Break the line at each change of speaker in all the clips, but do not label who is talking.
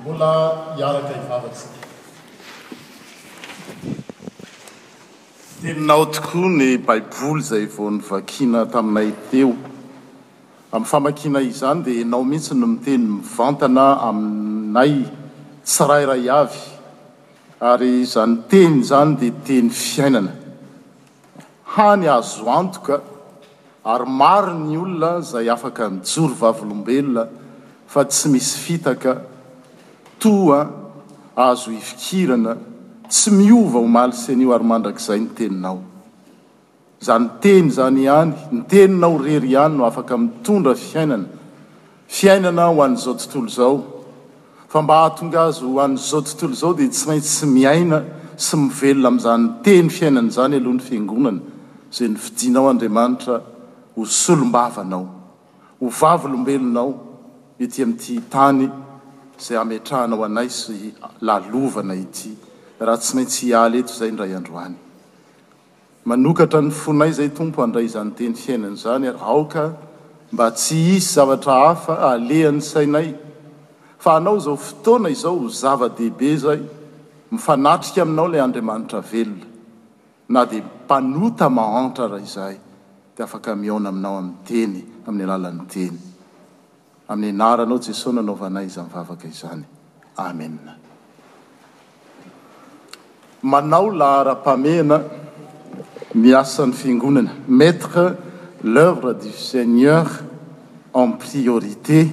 Mbola hiaraka hivavaka isika. Teninao tokoa ny Baiboly izay vao novakiana taminay teo. Amin'ny famakiana izany dia ianao mihitsy no miteny mivantana aminay tsirairay avy, ary izany teny izany dia teny fiainana. hany azo antoka ary maro ny olona izay afaka nijoro vavolombelona fa tsy misy fitaka toa azo ifikirana tsy miova omaly sy anio ary mandrakizay ny teninao izany teny izany ihany ny teninao rery ihany no afaka mitondra fiainana Fiainana ho an'izao tontolo izao, fa mba hahatonga azy ho an'izao tontolo izao dia tsy maintsy miaina sy mivelona amin'izany teny fiainana izany aloha ny Fiangonana izay nofidinao Andriamanitra ho solombavanao, ho vavolombelonao ety amin'ity tany izay hametrahanao anay sy lalovana ity raha tsy maintsy hiala eto izay indray andro any. Manokatra ny fonay izay Tompo handray izany teny fiainana izany ary aoka mba tsy hisy zavatra hafa halehan'ny sainay fa anao izao fotoana izao ho zava-dehibe izay mifanatrika aminao ilay Andriamanitra velona na dia mpanota mahantra aza izahay dia afaka mihaona aminao amin'ny teny amin'ny alalan'ny teny Amin'ny anaranao Jesoa no anaovanay izany vavaka izany. Amen. Manao laharam-pahamehana ny asan'ny Fiangonana, mettre l'œuvre du Seigneur en priorité.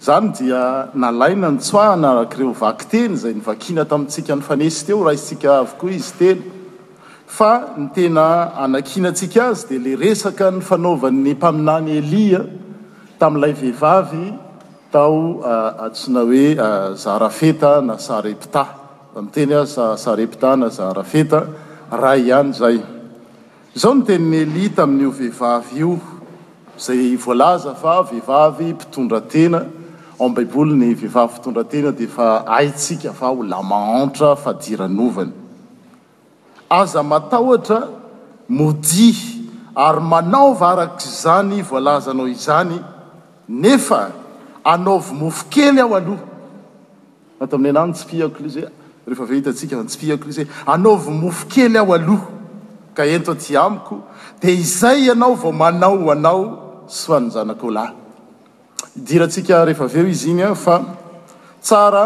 Izany dia nalaina nitsoahana araka ireo vakiteny izay novakiana tamintsika nifanesy teo, raisintsika avokoa izy telo. Fa ny tena anakianantsika azy dia ilay resaka nifanaovan'ny mpaminany Elia, tamin'ilay vehivavy tao antsona hoe Zarafeta na Sarepta, mba miteny aza Sarepta na Zarafeta, Ray ihany izay. Izao no tenin'i Elia tamin'io vehivavy io, izay voalaza fa vehivavy mpitondra tena, ao amin'ny Baiboly ny vehivavy mpitondra tena dia efa haintsika fa ho lahy mahantra fadiranovana. Aza matahotra, modia ary manaova araka izany voalazanao izany, nefa anaovy mofo kely aho aloha. Ato aminay na antsipihako ilay izy hoe, rehefa avy eo hitantsika, antsipihako ilay izy hoe, anaovy mofo kely aho aloha, ka ento aty amiko, dia izay ianao vao manao ho anao sy ho an'ny zanakao lahy. Idirantsika rehefa avy eo izy iny fa tsara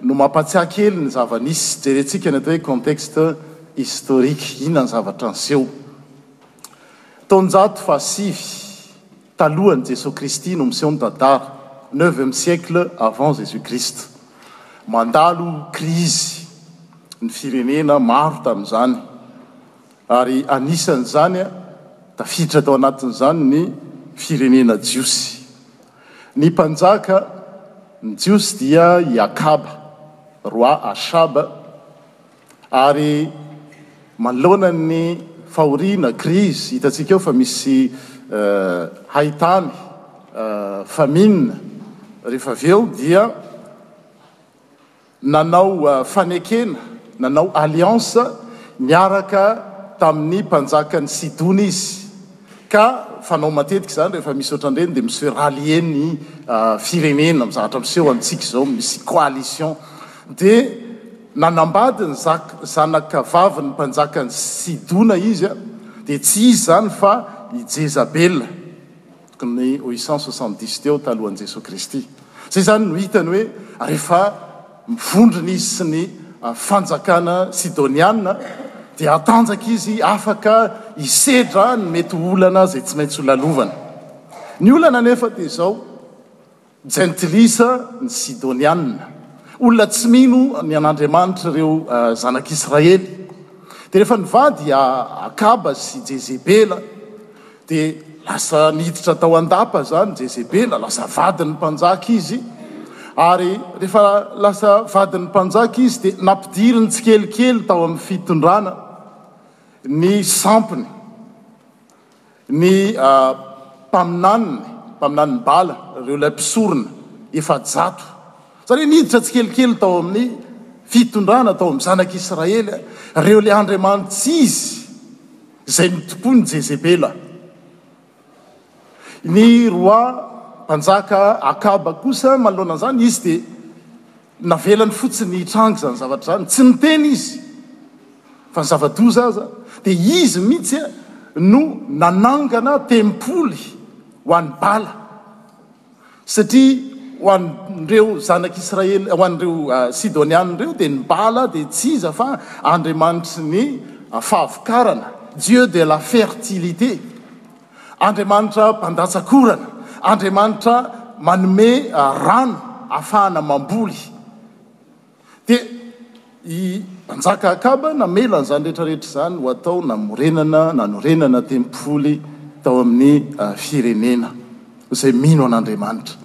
no mampatsiahy kely ny zava-nisy. Jerentsika ny atao hoe contexte historique, inona ny zavatra niseho. Taonjato fahasivy talohan'i Jesoa Kristy no miseho ny tantara, neuvième siècle avant Jésus-Christ. Mandalo krizy ny firenena maro tamin'izany. ary anisan'izany, tafiditra tao anatin'izany ny firenena jiosy. Ny mpanjaka ny jiosy dia i Akaba, Roi Achaba, ary manoloana ny fahoriana, crise, hitantsika eo fa misy haitany, famine, rehefa avy eo dia. Nanao fanekena, nanao alliance, niaraka tamin'ny mpanjakan'i Sidona izy, ka fanao matetika izany rehefa misy ohatran'ireny dia miseho rallier ny firenena, amin'ny zavatra miseho amintsika izao, misy coalition. Dia nanambady ny zanakavavin'ny mpanjakan'i Sidona izy, dia tsy iza izany fa i Jezabela. tokony ny ho cent soixante dix teo talohan'i Jesoa Kristy. Izay izany no hitany hoe rehefa mivondrona izy sy ny fanjakana sidoniana dia hatanjaka izy afaka hisedra ny mety ho olana izay tsy maintsy holalovana. Ny olana anefa dia izao. Jentilisa ny Sidonianina, olona tsy mino ny an'Andriamanitra ireo zanak'Israely. Dia rehefa nivady i Akaba sy Jezebela dia lasa niditra tao an-dapa izany Jezebela, lasa vadin'ny mpanjaka izy. Ary rehefa lasa vadin'ny mpanjaka izy dia nampidiriny tsikelikely tao amin'ny fitondrana ny sampiny. Ny mpaminaniny, mpaminanin'i Bala, ireo ilay mpisorona efajato. Satria niditra tsikelikely tao amin'ny fitondrana, tao amin'ny zanak'Israely, ireo ilay andriamanitr'izy izay notompoin'i Jezebela. Ny roa mpanjaka Akaba kosa, manoloana an'izany, izy dia. Navelany fotsiny hitranga izany zavatra izany, tsy niteny izy fa ny zava-doza aza dia izy mihitsy no nanangana tempoly ho an'i Bala satria ho an'ireo zanak'Israely, ho an'ireo Sidoniana ireo dia ny Bala dia tsy iza fa andriamanitry ny fahavokarana, Dieu de la fertilité. Andriamanitra mpandatsa-korana, Andriamanitra manome rano afahana mamboly. Dia i Mpanjaka Akaba namela an'izany rehetrarehetra izany ho atao namorenana, nanorenana tempoly tao amin'ny firenena izay mino an'Andriamanitra.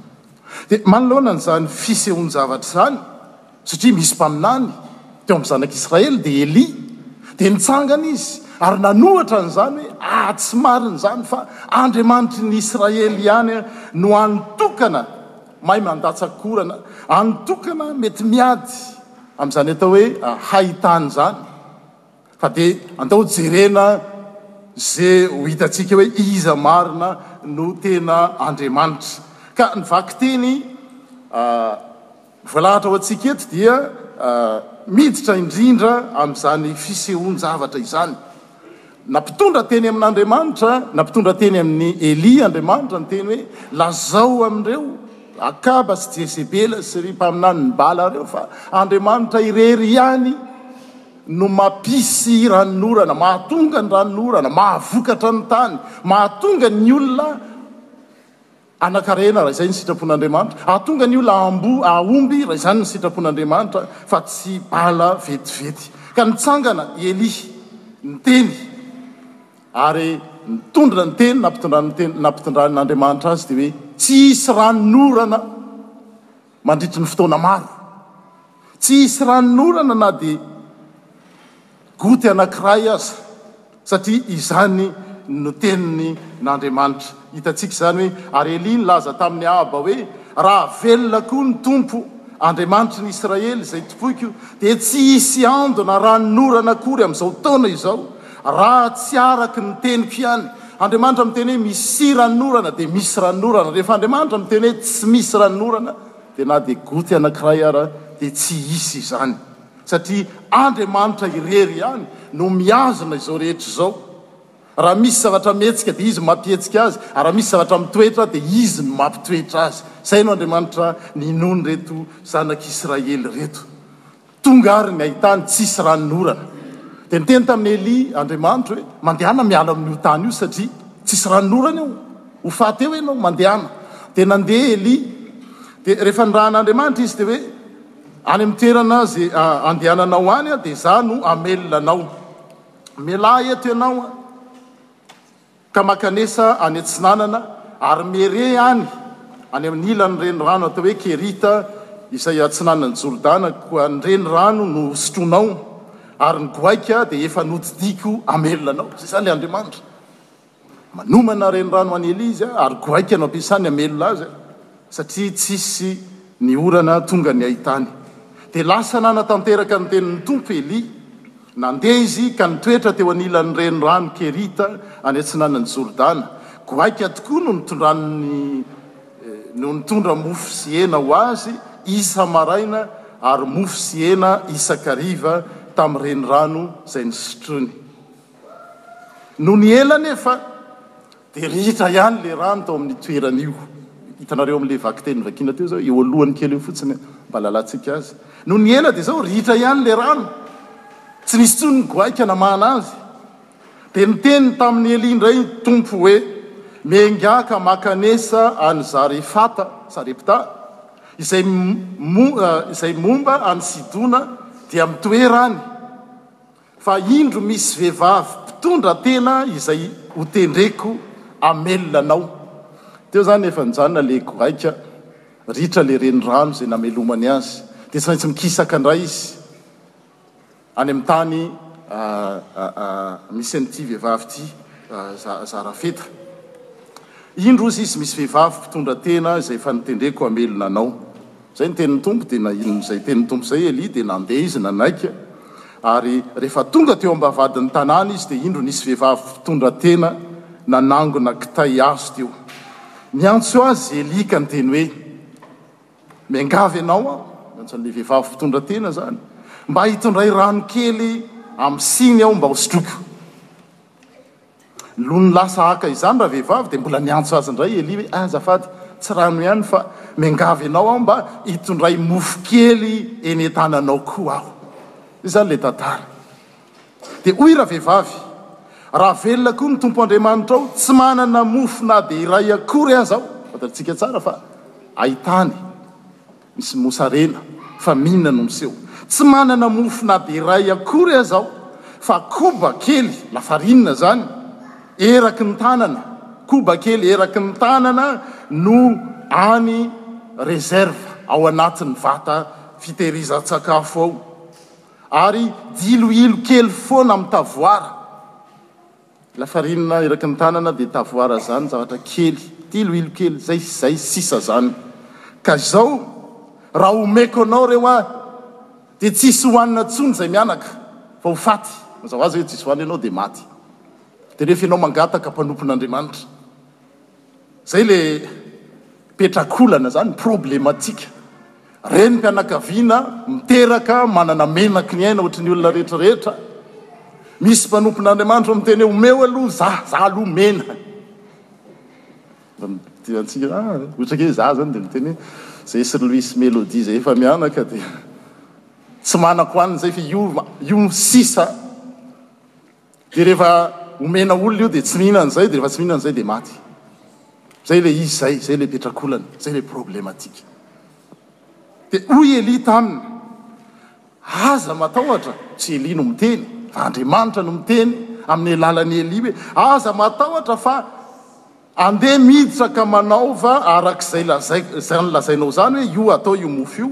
Dia manoloana an'izany fisehoan-javatra izany, Satria misy mpaminany teo amin'ny zanak'Israely, dia Elia, dia nitsangana izy ary nanohatra an'izany hoe, Aa, tsy marina izany, fa Andriamanitry ny Israely ihany no any tokana mahay mandatsa-korana, any tokana mety miady amin'izany atao hoe haitany izany, fa dia andao jerena ze ho hitantsika hoe iza marina no tena Andriamanitra. Ka ny vakiteny. Voalahatra ho antsika eto dia miditra indrindra amin'izany fisehoan-javatra izany. Nampitondra teny amin'Andriamanitra, nampitondra teny amin'i Elia Andriamanitra ny teny hoe, Lazao amin'ireo Akaba sy Jezebela sy ry mpaminanin'i Bala ireo fa Andriamanitra irery ihany no mampisy ranonorana, mahatonga ny ranonorana, mahavokatra ny tany, mahatonga ny olona Hanankarena, raha izay ny sitrapon'Andriamanitra. Hahatonga ny olona hambo, hahomby, raha izany ny sitrapon'Andriamanitra, fa tsy bala vetivety. Ka nitsangana i Elia, niteny, ary nitondra ny teny, nampitondran'ny teny, nampitondran'Andriamanitra azy, dia hoe, Tsy hisy ranonorana. mandritry ny fotoana maro. Tsy hisy ranon'orana na dia goutte anankiray aza, satria izany no tenin' Andriamanitra. Hitantsika izany hoe, Ary Elia nilaza tamin' i Ahaba hoe, Raha velona koa ny Tompo, Andriamanitry ny Israely, izay tompoiko, dia tsy hisy ando na ranon'orana akory amin' izao taona izao, Raha tsy araka ny teniko ihany. Andriamanitra miteny hoe misia ranon'orana dia misy ranon'orana. Rehefa Andriamanitra miteny hoe tsy misy ranon'orana dia na dia goty anankiray ara dia tsy hisy izany. Satria Andriamanitra irery ihany no mihazona izao rehetra izao. Raha misy zavatra mihetsika dia Izy mampihetsika azy ary raha misy zavatra mitoetra dia Izy no mampitoetra azy. Izay no Andriamanitra ninoan'ireto zanak'Israely ireto. Tonga àry ny hain-tany tsisy ranon'orana. Dia niteny tamin'i Elia Andriamanitra hoe, Mandehana miala amin'io tany io, satria tsisy ranon'orana eo. Ho faty eo ianao. Mandehana. Dia nandeha Elia. Dia rehefa nirahan'Andriamanitra izy, dia hoe, Any amin'ny toerana izay andehananao any, dia izaho no hamelona anao. Mialà eto ianao. ka mankanesa any atsinanana ary mihere any any amin'ny ilan'ny renirano atao hoe Kerita izay atsinanan'i Jordana, koa ny renirano no hosotroinao, ary ny goaika dia efa nodidiako hamelona anao. Izay izany ilay Andriamanitra manomana renirano ho an'i Elija, ary goaika no ampiasany hamelona azy. satria tsisy ny orana tonga ny haitany. Dia lasa nanatanteraka ny tenin'ny Tompo Elia, nandeha izy ka nitoetra teo anilan'ny renirano Kerita any atsinanan'i Jordana, goaika tokoa no nitondran'ny no nitondra mofo sy hena ho azy isa-maraina ary mofo sy hena isan-kariva tamin'ny renirano izay nisotroany. Nony ela anefa. Dia ritra ihany ilay rano tao amin'io toerana io. Hitanareo amin'ilay vakiteny novakiana teo izao, eo alohany kely eo fotsiny, mba halalantsika azy. Nony ela dia izao, ritra ihany ilay rano. Tsy nisy intsony ny goaika namahana azy. Dia niteny tamin'i Elia indray ny Tompo hoe, Miaingà ka mankanesa an'i Zarefata, Sarepta, izay, izay momba an'i Sidona, dia mitoera any. Fa indro misy vehivavy mpitondra tena izay ho tendreko hamelona anao. Teo izany efa nijanona nalehiko aika, ritra ilay renirano izay namelomany azy, dia tsy maintsy mikisaka indray izy any amin'ny tany misy an'ity vehivavy ity zara feta. Indro hozy izy misy vehivavy mpitondra tena izay efa nitendreko hamelona anao. Izay ny tenin'ny Tompo, dia nahinon' izay tenin'ny Tompo izay i Elia, dia nandeha izy nanaiky, ary rehefa tonga teo am-bavahadin'ny tanàna izy, dia indro nisy vehivavy mpitondra tena nanangona kitay azo teo. Niantso azy i Elia ka niteny hoe, Miangavy ianao aho, niantso an'ilay vehivavy mpitondra tena izany, mba hitondray rano kely amin'ny siny aho mba hosotroiko. Nony lasa haka izany ravehivavy dia mbola niantso azy indray i Elia hoe, Azafady, tsy rano ihany fa miangavy anao aho mba hitondray mofo kely eny an-tananao koa aho. Izany ilay tantara. Dia hoy ravehivavy, Raha velona koa ny Tompo Andriamanitrao, tsy manana mofo na dia iray akory aza aho. Fantatsika tsara fa hay tany. Misy mosarena fa mihina no miseho. Tsy manana mofo na dia iray akory aza aho fa koba kely, lafarinina izany, eraky ny tanana, koba kely eraky ny tanana no any reserve ao anatin'ny vata fitehirizan-tsakafo ao ary diloilo kely foana amin'ny tavoara. lafarinina eraky ny tanana dia tavoara zany zavatra kely tiloilo kely zay sy zay sisa zany ka izao raha omeko anao reo ahy dia tsisy hohanina tsony zay mianaka fa ho faty mazava azy hoe tsisy hohanina ianao dia maty dia rehefa ianao mangataka mpanompon'Andriamanitra zay le petrakolana zany problematika Renim-pianakaviana miteraka, manana menaky ny aina ohatry ny olona rehetra rehetra. Misy mpanompon'Andriamanitra miteny hoe omeo aloha za, za aloha mena. Dia antsika, ah, ohatra hoe za zany dia miteny hoe zay sy Louis sy Mélodie zay efa mianaka dia tsy manako an'izay fa io, io sisa. Dia rehefa omena olona io dia tsy mihinana izay dia rehefa tsy mihinana izay dia maty. Izay ilay izy izay, izay ilay petrakolany, izay ilay problematika. Dia hoy Elia taminy, aza matahotra, tsy Elia no miteny, fa Andriamanitra no miteny amin'ny alalan'i Elia hoe, aza matahotra fa andeha miditra ka manaova arak'izay lazaiko, izany lazainao izany hoe io atao io mofo io.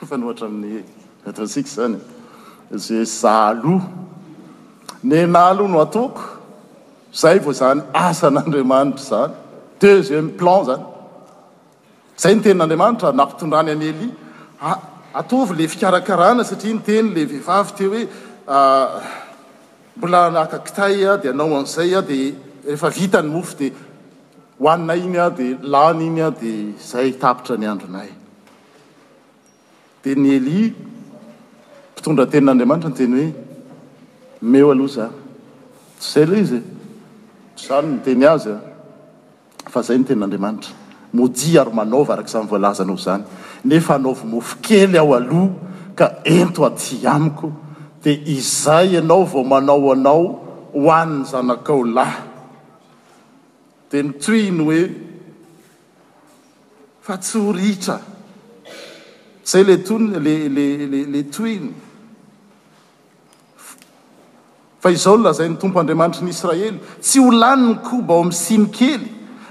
Mifanohatra amin'ny eto antsika izany e. Ze zalo nenah aloha no ataoko, zay vao zany asan'Andriamanitra zany, deuxième plan zany. Zay ny tenin'Andriamanitra nampitondrany an'i Elia, a, ataovy le fikarakarana satria niteny le vehivavy teo hoe, a, mbola naka kitay ah dia anao an'izay ah dia rehefa vita ny mofo dia hoaninay iny ah dia lany iny ah dia zay tapitra ny andronay. Dia ny Elia, mpitondra ny tenin'Andriamanitra, niteny hoe, Omeo aloha za. Tsy izay ilay izy e. Tsy izany no niteny azy a. Fa izay no tenin'Andriamanitra, Modia ary manaova araka izany voalazanao izany. Nefa anaovy mofo kely aho aloha, ka ento atỳ amiko, dia izay ianao vao manao anao ho an'ny zanakao lahy. Dia nitohiny hoe, Fa tsy ho ritra. Zay le tonony le le le le tohiny. Fa izao no lazain'ny Tompo Andriamanitry ny Israely, Tsy ho lany ny koba ao amin'ny siny kely,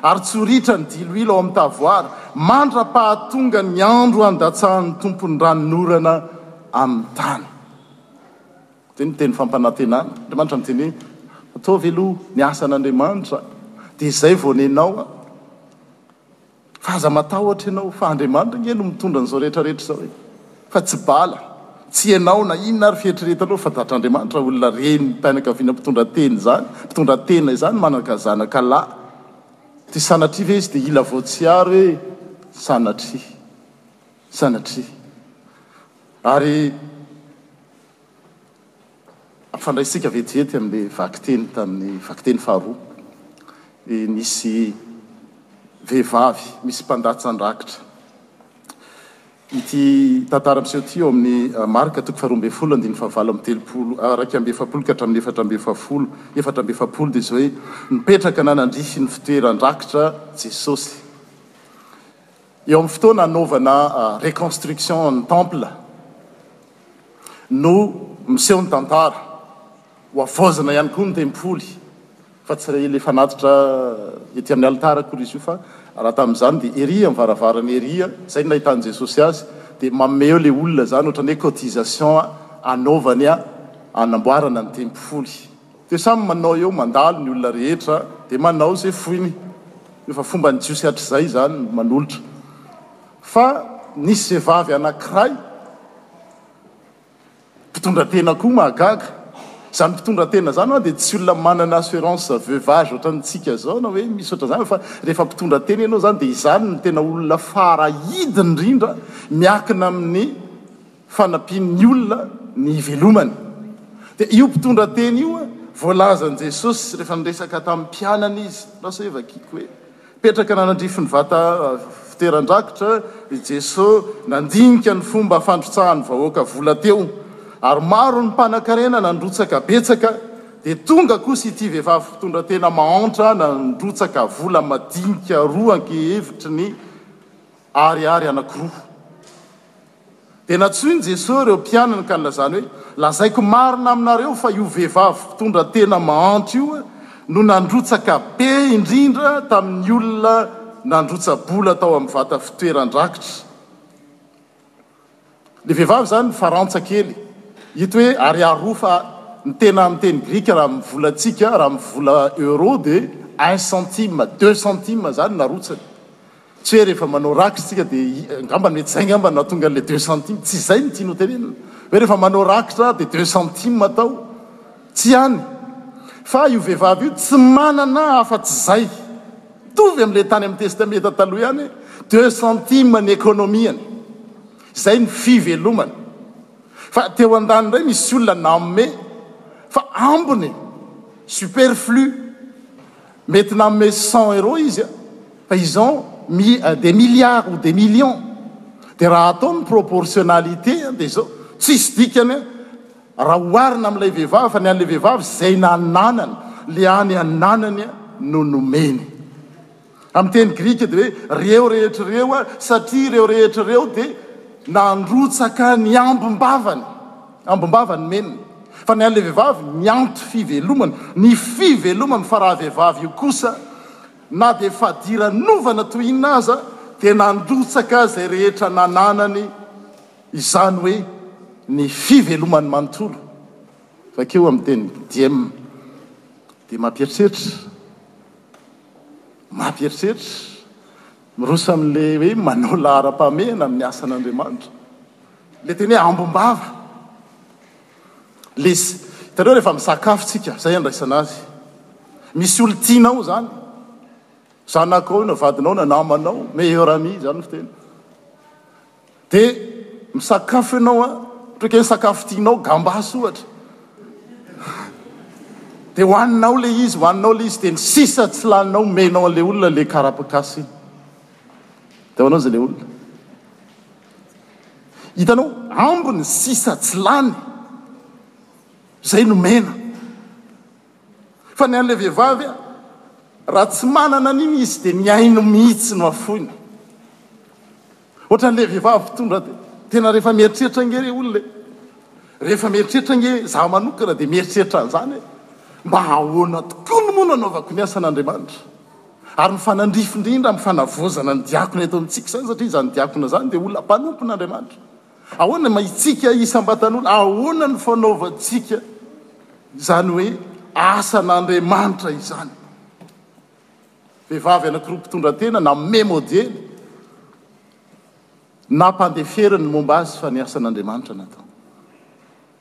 ary tsy ho ritra ny diloilo ao amin'ny tavoara, mandra-pahatonga ny andro andatsahan'ny Tompo ny ranon'orana amin'ny tany. Dia ny teny fampanantenana, Andriamanitra miteny hoe, Ataovy aloha ny asan'Andriamanitra, dia izay vao nenao an. Fa aza matahotra ianao, fa Andriamanitra ange no mitondra an'izao rehetra rehetra izao e. Fa tsy bala, tsy ianao na inona ary fieritreretanao fa Tatr'Andriamanitra, olona renim-pianakaviana mpitondra teny izany, mpitondra tena izany, manaka zanaka lahy. Dia sanatria ve izy dia hila vao tsiaro hoe sanatria, sanatria. Ary. Ampifandraisintsika vetivety amin'ilay vakiteny tamin'ny vakiteny faharoa. Dia nisy vehivavy, misy mpandatsan-drakitra. Ity tantara miseho ity ao amin'ny Marka toko faharoa ambin'ny folo andininy fahavalo amby telopolo, iraika amby efapolo ka hatramin'ny efatra amby efapolo, efatra amby efapolo dia izao hoe, Nipetraka na nandrify ny fitoeran-drakitra Jesosy. Eo amin'ny fotoana anaovana reconstruction ny temple no miseho ny tantara. Hohavaozina ihany koa ny tempoly fa tsy re ilay fanatitra ety amin'ny alitara akory izy io fa raha tamin'izany dia ery amin'ny varavarana ery, izay no nahitan'i Jesosy azy dia manome eo ilay olona izany ohatran'ny hoe cotisation anaovany hanamboarana ny tempoly. Dia samy manao eo mandalo ny olona rehetra dia manao izay foiny, efa fomban'ny Jiosy hatrizay izany ny manolotra. Fa nisy vehivavy anankiray mpitondra tena koa mahagaga. Izany mpitondra tena izany an dia tsy olona manana assurance veuvage ohatran'ny tsika izao na hoe misy ohatran'izany fa rehefa mpitondra tena ianao izany dia izany no tena olona fara hidiny indrindra miakina amin'ny fanampian'ny olona ny hivelomany. Dia io mpitondra teny io voalazan'i Jesosy rehefa niresaka tamin'ny mpianany izy. Lasa hoe vakiko hoe. Mipetraka nanandrify ny vata fitoeran-drakitra i Jesosy, nandinika ny fomba fandrotsahan'ny vahoaka vola teo, ary maro ny mpanankarena nandrotsaka betsaka, dia tonga kosa ity vehivavy mpitondra tena mahantra nandrotsaka vola madinika roa ankehevitry ny ariary anankiroa. Dia nantsoin'i Jesoa ireo mpianany ka nilazany hoe, Lazaiko marina aminareo fa io vehivavy mpitondra tena mahantra io no nandrotsaka be indrindra tamin'ny olona nandrotsa-bola tao amin'ny vata fitoeran-drakitra. Ilay vehivavy izany farantsa kely. Hita hoe ariary roa fa ny tena amin'ny teny grika raha amin'ny volantsika, raha amin'ny vola euro dia un centime, deux centimes izany narotsany. Tsy hoe rehefa manao raks tsika de angamba mety zay angamba nahatonga anle deux centimes tsy zay no tiany ho tenenina hoe rehefa manao rakitra de deux centimes atao tsy any fa io vehivavy io tsy manana afa tsy zay mitovy amle tany am testameta taloha ihany deux centimes ny ekonomiany zay ny fivelomany fa teo andany ndray misy olona naome fa ambiny superflu Mety nanome cent euros izy a, fa izao mi des milliards ou des millions, dia raha atao ny proportionnalité a, dia izao, tsisy dikany a, raha oharina amin'ilay vehivavy, fa ny an'ilay vehivavy izay nananany, le any ananany a, no nomeny. Amin'ny teny grika dia hoe reo rehetra ireo a, satria ireo rehetra ireo dia nandrotsaka ny ambim-bavany. Ambom-bava ny men. Fa ny an'ilay vehivavy, ny antom-pivelomany, ny fivelomany. Fa raha vehivavy io kosa, na dia fadiranovana toy inona aza, dia nandotsaka izay rehetra nananany, izany hoe ny fivelomany manontolo. Vakio amin'ny teny diem. Dia mampieritreritra, mampieritreritra, miroso amin'ilay hoe manao laharam-pahamehana amin'ny asan'Andriamanitra. Le teny hoe ambom-bava. Lesy. Hitanao rehefa misakafo tsika, zay andraisana azy. Misy olo tianao zany. Zanakao io na vadinao na namanao, meilleur ami zany ny fiteny. De misakafo ianao a, otreke ny sakafo tianao gambas ohatra. De hoaninao le izy, hoaninao le izy de ny sisa tsy laninao omenao anle olona le karapakasy iny. Itaonao zay le olona. Hitanao, ambiny sisa tsy lany, izay nomena. Fa ny an'ilay vehivavy, raha tsy manana an'iny izy dia ny ainy mihitsy no afoiny. Ohatran'ilay vehivavy mpitondra dia tena rehefa mieritreritra ange ilay olona e! Rehefa mieritreritra ange izaho manokana dia mieritreritra an'izany hoe mba ahoana tokoa no moa no anaovako ny asan'Andriamanitra? Ary mifanandrify indrindra amin'ny fanavaozana ny diakona eto amintsika izany, satria izany diakona izany dia olona mpanompon'Andriamanitra. Ahoana ny mahintsika isam-batan'olona? Ahoana no fanaovantsika izany hoe asan'Andriamanitra izany? Vehivavy anankiroa mpitondratena nanome modely nampandeferiny momba azy fa ny asan'Andriamanitra natao.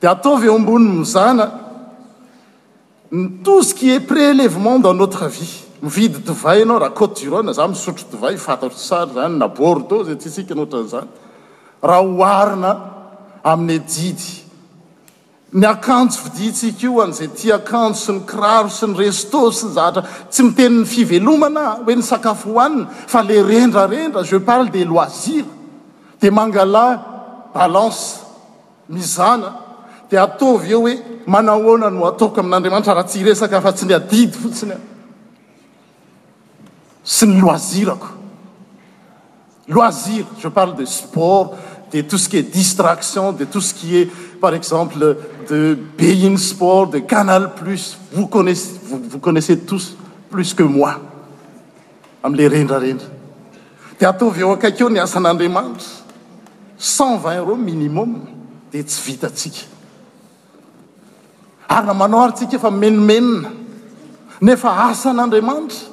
Dia ataovy eo ambony mizana ny tosiky et prélèvement dans notre vie. Mividy divay ianao raha cote du Rhone za misotro divay fantatro tsara izany na Bordeaux izay tsy isika na ohatran'izany raha oharina amin'ny adidy ny akanjo vidintsika io an'izay tia akanjo sy ny kiraro sy ny resto sy ny zahatra tsy miteny ny fivelomana hoe ny sakafo hohanina fa le rendrarendra je parle des loisirs dia mangala balance eo oe ahnano ataoko amin'andriamnitra raha tyresaka fa tsy ny adidy fotsiny a sy ny loisirko loisir je parle de sport de touse qui est distraction de touts qui est par exemple de bein sport de canal plus vos connaissez tous plus que moi Amin'ilay rendrarendra. Dia ataovy eo akaiky eo ny asan'Andriamanitra. Cent vingt euros minimum dia tsy vitantsika. Ary na manao ary tsika fa mimenomenona. Nefa asan'Andriamanitra.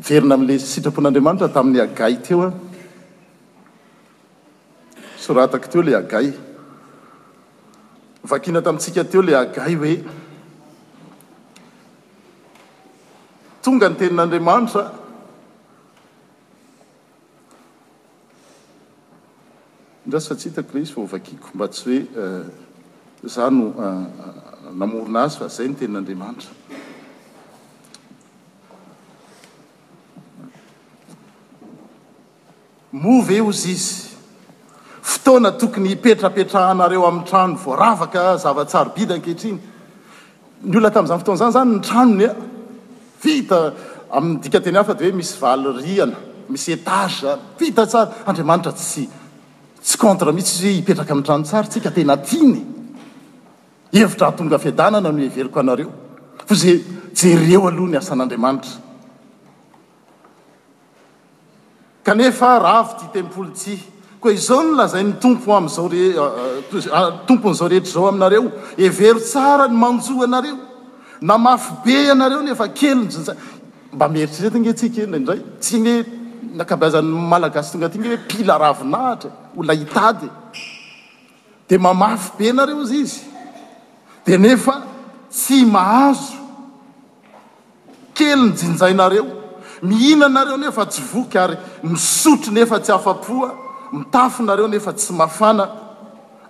Niverina amin'ilay sitrapon'Andriamanitra tamin'i Hagay teo aho. Soratako teo ilay Hagay. Vakina tamintsika teo ilay Hagay hoe Tonga ny tenin'Andriamanitra Andraso fa tsy hitako ilay izy fa ho vakiako mba tsy hoe izaho no namorona azy fa izay ny tenin'Andriamanitra. Moa ve hozy izy, fotoana tokony hipetrapetrahanareo amin'ny trano voaravaka zava-tsarobidy ankehitriny? Ny olona tamin'izany fotoana izany izany ny tranony a, vita amin'ny dikanteny hafa dia hoe misy valo rihana, misy étage izany, vita tsara. Andriamanitra tsy tsy contre mihitsy hoe hipetraka amin'ny trano tsara isika, tena tiany e. Hevitra hahatonga fiadanana no heveriko anareo, fa izay jereo aloha ny asan'Andriamanitra. Kanefa ravo ity tempoly ity. Koa izao no lazain'ny Tompo amin'izao re, Tompon'izao rehetra izao aminareo, Hevero tsara ny manjo anareo, na mafy be ianareo nefa kely ny jinja. Mba mieritrereta ange tsika e, indraindray, tsy ange ny ankabeazan'ny Malagasy tonga aty ange hoe mpila ravinahitra e, olona hitady e. Dia mamafy be nareo ozy izy dia nefa tsy mahazo kely ny jinjainareo mihinana nareo nefa tsy voky ary misotro nefa tsy afapoa mitafy nareo nefa tsy mafana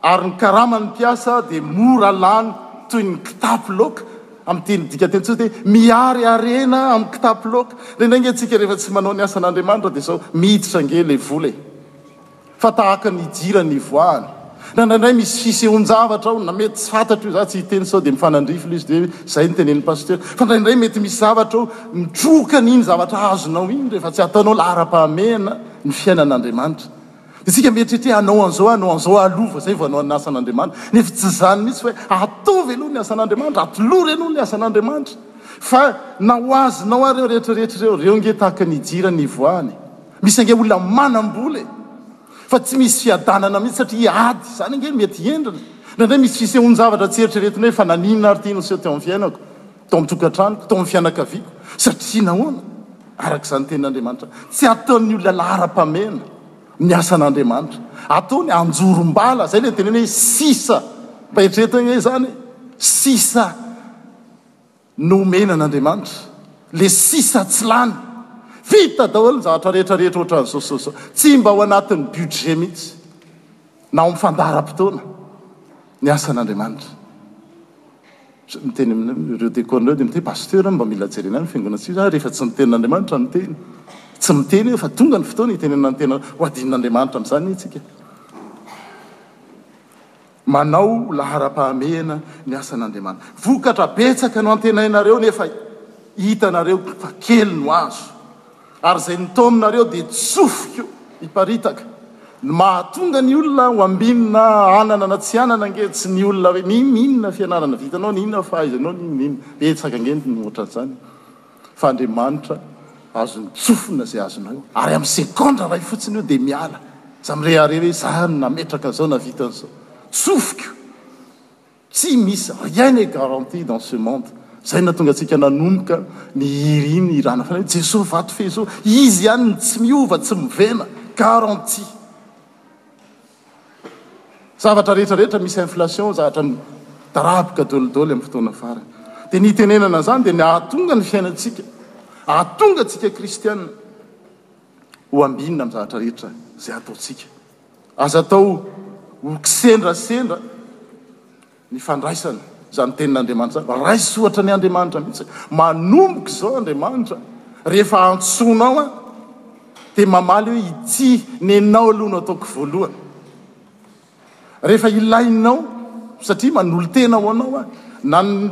ary ny karama ny mpiasa dia mora lany toy ny kitapo loaka amin'ity ny dika teny tsoa dia miary harena amin'ny kitapo loaka indraindray nge tsika rehefa tsy manao ny asan'Andriamanitra dia zao miditra nge le vola e Fa tahaka ny hijiran'ny ivoahany. Na indraindray misy fisehoan-javatra ao, na mety tsy fantatro io, za tsy hiteny sao dia mifanandrify ilay izy dia zay no tenenin'i Pasitera. Fa indraindray mety misy zavatra ao, mitroka an'iny zavatra azonao iny rehefa tsy ataonao laharam-pahamehana ny fiainan'Andriamanitra. Dia isika mieritreritra hoe hanao an'izao, hanao an'izao aloha vao zay vao hanao ny asan'Andriamanitra. Nefa tsy izany mihitsy fa hoe ataovy aloha ny asan'Andriamanitra, atolory aloha ny asan'Andriamanitra. Fa na ho azonao ary ireo rehetra rehetra ireo, ireo ange tahaka ny hijiran'ny ivoahany. Misy ange olona manam-bola e! Fa tsy misy fiadanana mihitsy satria ady izany ange mety hendrina. Indraindray misy fisehoan-javatra tsy eritreretinao hoe fa naninona ary ity niseho teo amin'ny fiainako, tao amin'ny tokantranoko, tao amin'ny fianakaviako? Satria nahoana? Araka izany tenin'Andriamanitra, tsy ataon'ny olona laharam-pahamehana ny asan'Andriamanitra. Ataony anjorom-bala, izay ilay teneniny hoe sisa. Mba eritrereto ange izany e! Sisa! Nomena an'Andriamanitra le sisa tsy lany. Vita daholo ny zavatra rehetra rehetra ohatran'izao sy izao. Tsy mba ao anatin'ny budget mihitsy na ao amin'ny fandaharam-potoana ny asan'Andriamanitra. Miteny amin'ireo dekona ireo dia miteny pasteur mba mila jerena ny fiangonantsika izany rehefa tsy miteny n'Andriamanitra ny teny. Tsy miteny eo fa tonga ny fotoana hitenenana ny tena ho adin'Andriamanitra amin'izany isika. Manao laharam-pahamehana ny asan'Andriamanitra. Vokatra betsaka no antenainareo nefa hitanareo fa kely no azo. Ary izay nitaominareo dia tsofiko hiparitaka. Ny mahatonga ny olona ho ambiny na hanana na tsy hanana ange tsy ny olona hoe n'in n'inona fianarana vitanao, n'inona fahaizanao, n'inona n'inona. Betsaka ange ny ohatran'izany. Fa Andriamanitra azon'ny tsofina izay azonao eo, ary amin'ny segondra iray fotsiny eo dia miala. Aza mirehareha hoe izaho no nametraka an'izao nahavita an'izao. Tsofiko! Tsy misy, rien n'est garanti dans ce monde. Izay no nahatonga antsika nanomboka ny hira iny nihirana fanahy hoe Jesoa Vatofehy Zo, Izy ihany no tsy miova, tsy mivena, garanti. Zavatra rehetra rehetra misy inflation zatra midaraboka dolidoly amin'ny fotoana farany. Dia ny hitenenana izany dia ny hahatonga ny fiainantsika, hahatonga antsika kristiana ho ambinina amin'ny zavatra rehetra izay ataontsika. Aza atao ho kisendrasendra. ny fandraisana izany tenin'Andriamanitra izany. Raiso ohatra ny Andriamanitra mihitsy. Manomboka izao Andriamanitra, rehefa antsoinao Ahy, dia mamaly hoe ity, nenao aloha no ataoko voalohany. Rehefa ilainao, satria manolo-tena ho Anao Aho, na ny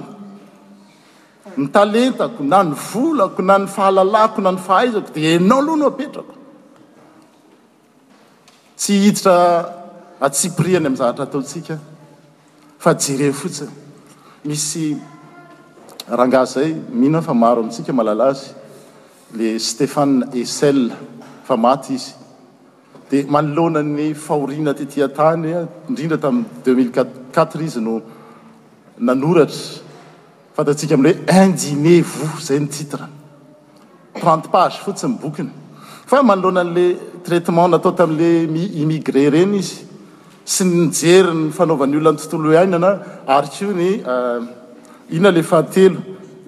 ny talentako, na ny volako, na ny fahalalako, na ny fahaizako, dia Ianao aloha no apetrako. Tsy hiditra antsipirihany amin'ny zavatra ataontsika fa jereo fotsiny. Misy rangahy zay, mino aho fa maro amintsika mahalala azy, le Stefan Hessel, fa maty izy. Dia manoloana ny fahoriana tety an-tany, indrindra tamin'ny deux mille quatre izy no nanoratra, fantatsika amin'ny hoe Indignez-vous! izay ny titre. trente pages fotsiny ny bokiny fa manoloana an'le traitement natao tamin'le immigré reny izy sy ny nijery ny fanaovan'ny olona ny tontolo iainana ary koa ny inona le fahatelo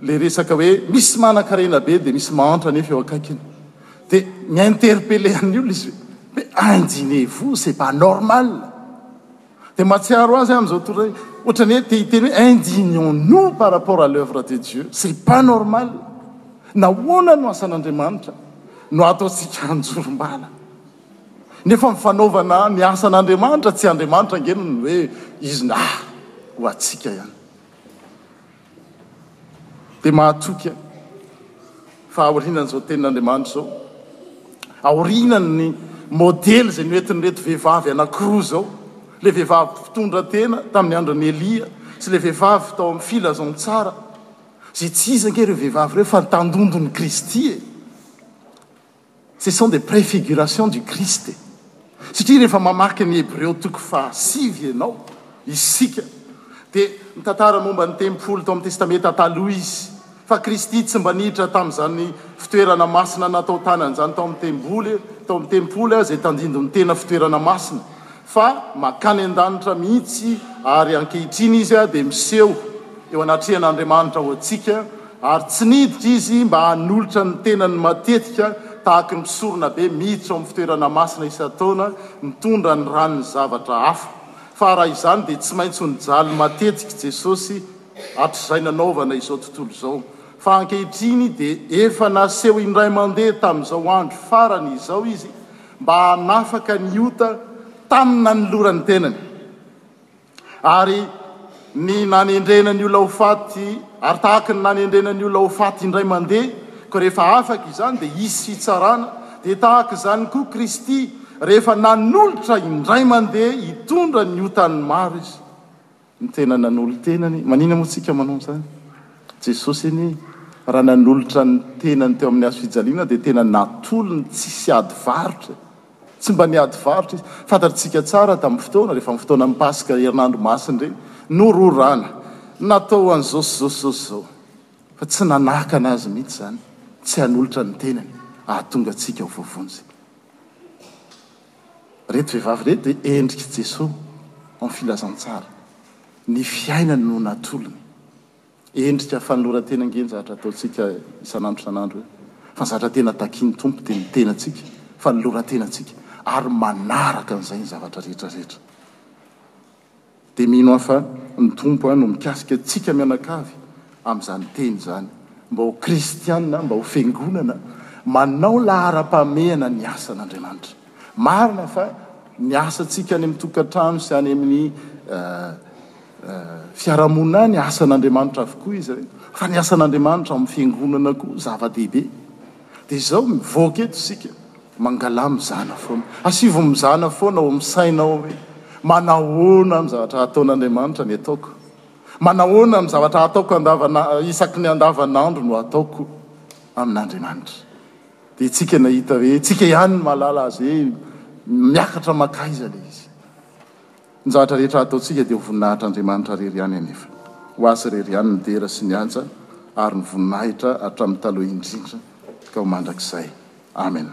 le resaka hoe misy manan-karena be dia misy mahantra nefa eo akaikiny dia mi-interpeller ny olona izy hoe indignez-vous c'est pas normal Dia mahatsiaro azy aho amin'izao tontolo izao hoe ohatran'ny hoe te hiteny hoe indignons-nous par rapport à l'œuvre de Dieu, c'est pas normal. Nahoana no asan'Andriamanitra no ataontsika anjorom-bala? Nefa ny fanaovana ny asan'Andriamanitra, tsy Andriamanitra ange no hoe izy na ho antsika ihany. Dia mahatoky ahy fa aorianan'izao tenin'Andriamanitra izao, aorianan'ny modely izay noentin'ireto vehivavy anankiroa izao, ilay vehivavy mpitondra tena tamin'ny andron'i Elia sy ilay vehivavy tao amin'ny Filazantsara, izay tsy iza ange ireo vehivavy ireo fa ny tandondon'i Kristy e! Ce sont des préfigurations du Christ satria rehefa mamaky ny Hebreo toko faha sivy ianao, isika, dia mitantara momba ny tempoly tao amin'ny Testamenta Taloha izy, fa Kristy tsy mba niditra tamin'izany fitoerana masina natao tanana izany tao amin'ny temboly, tao amin'ny tempoly izay tandindon'ny tena fitoerana masina. fa mankany an-danitra mihitsy, ary ankehitriny izy dia miseho eo anatrehan' Andriamanitra ho antsika, ary tsy niditra izy mba hanolotra ny tenany matetika tahaka ny mpisoronabe miditra ao amin'ny fitoerana masina isan-taona mitondra ny ran'ny zavatra hafa, fa raha izany dia tsy maintsy nijaly matetika Jesosy hatrizay nanaovana izao tontolo izao, fa ankehitriny dia efa naseho indray mandeha tamin'izao andro farany izao izy. mba hanafaka ny ota tany nanolorany tenany ary ny nanendrena ny olona ho faty ary tahaka ny nanendrena ny olona ho faty indray mandeha koa rehefa afaka izany dia hisy fitsarana dia tahaka izany koa Kristy rehefa nanolotra indray mandeha hitondra ny otan'ny maro izy Ny tena nanolo-tenany. Manina moa tsika manao an'izany? Jesosy anie raha nanolotra ny tenany teo amin'ny hazo fijaliana dia tena natolony tsisy ady varotra e! Tsy mba niady varotra izy. Fantatritsika tsara tamin'ny fotoana, rehefa amin'ny fotoanan'ny Paska, herinandro masina ireny, nororana, natao ho an'izao sy izao sy izao sy izao. Fa tsy nanakana azy mihitsy izany, tsy hanolotra ny tenany, hahatonga antsika ho voavonjy. Ireto vehivavy ireto dia endrik'i Jesoa amin'ny filazantsara. Ny fiainany no natolony. Endrika fanoloran-tena ange ny zavatra ataontsika isan'andro isan'andro io. Fa ny zavatra tena takin'ny Tompo dia ny tenantsika, fanoloran-tenantsika ary manaraka an'izay ny zavatra rehetra rehetra. Dia mino aho fa ny Tompo no mikasika antsika mianakavy amin'izany teny izany, mba ho kristiana, mba ho fiangonana manao laharam-pahamehana ny asan'Andriamanitra. Marina fa ny asantsika any amin'ny tokantrano sy any amin'ny fiarahamonina any, asan'Andriamanitra avokoa izay, fa ny asan'Andriamanitra ao amin'ny fiangonana koa zava-dehibe. Dia izao mivoaka eto isika, mangalà mizàna foana. Asivo mizàna foana ao amin'ny sainao hoe, Manahoana ny zavatra hataon'Andriamanitra ny ataoko? Manahoana ny zavatra hataoko andavana, isaky ny andavanandro no ataoko amin'Andriamanitra? Dia tsika nahita hoe, Tsika ihany no mahalala Azy hoe miakatra mankaiza ilay Izy. Ny zavatra rehetra ataontsika dia ho voninahitr'Andriamanitra irery ihany anefa. Ho Azy irery ihany ny dera sy ny antsa ary ny voninahitra hatramin'ny taloha indrindra ka ho mandrakizay. Amena.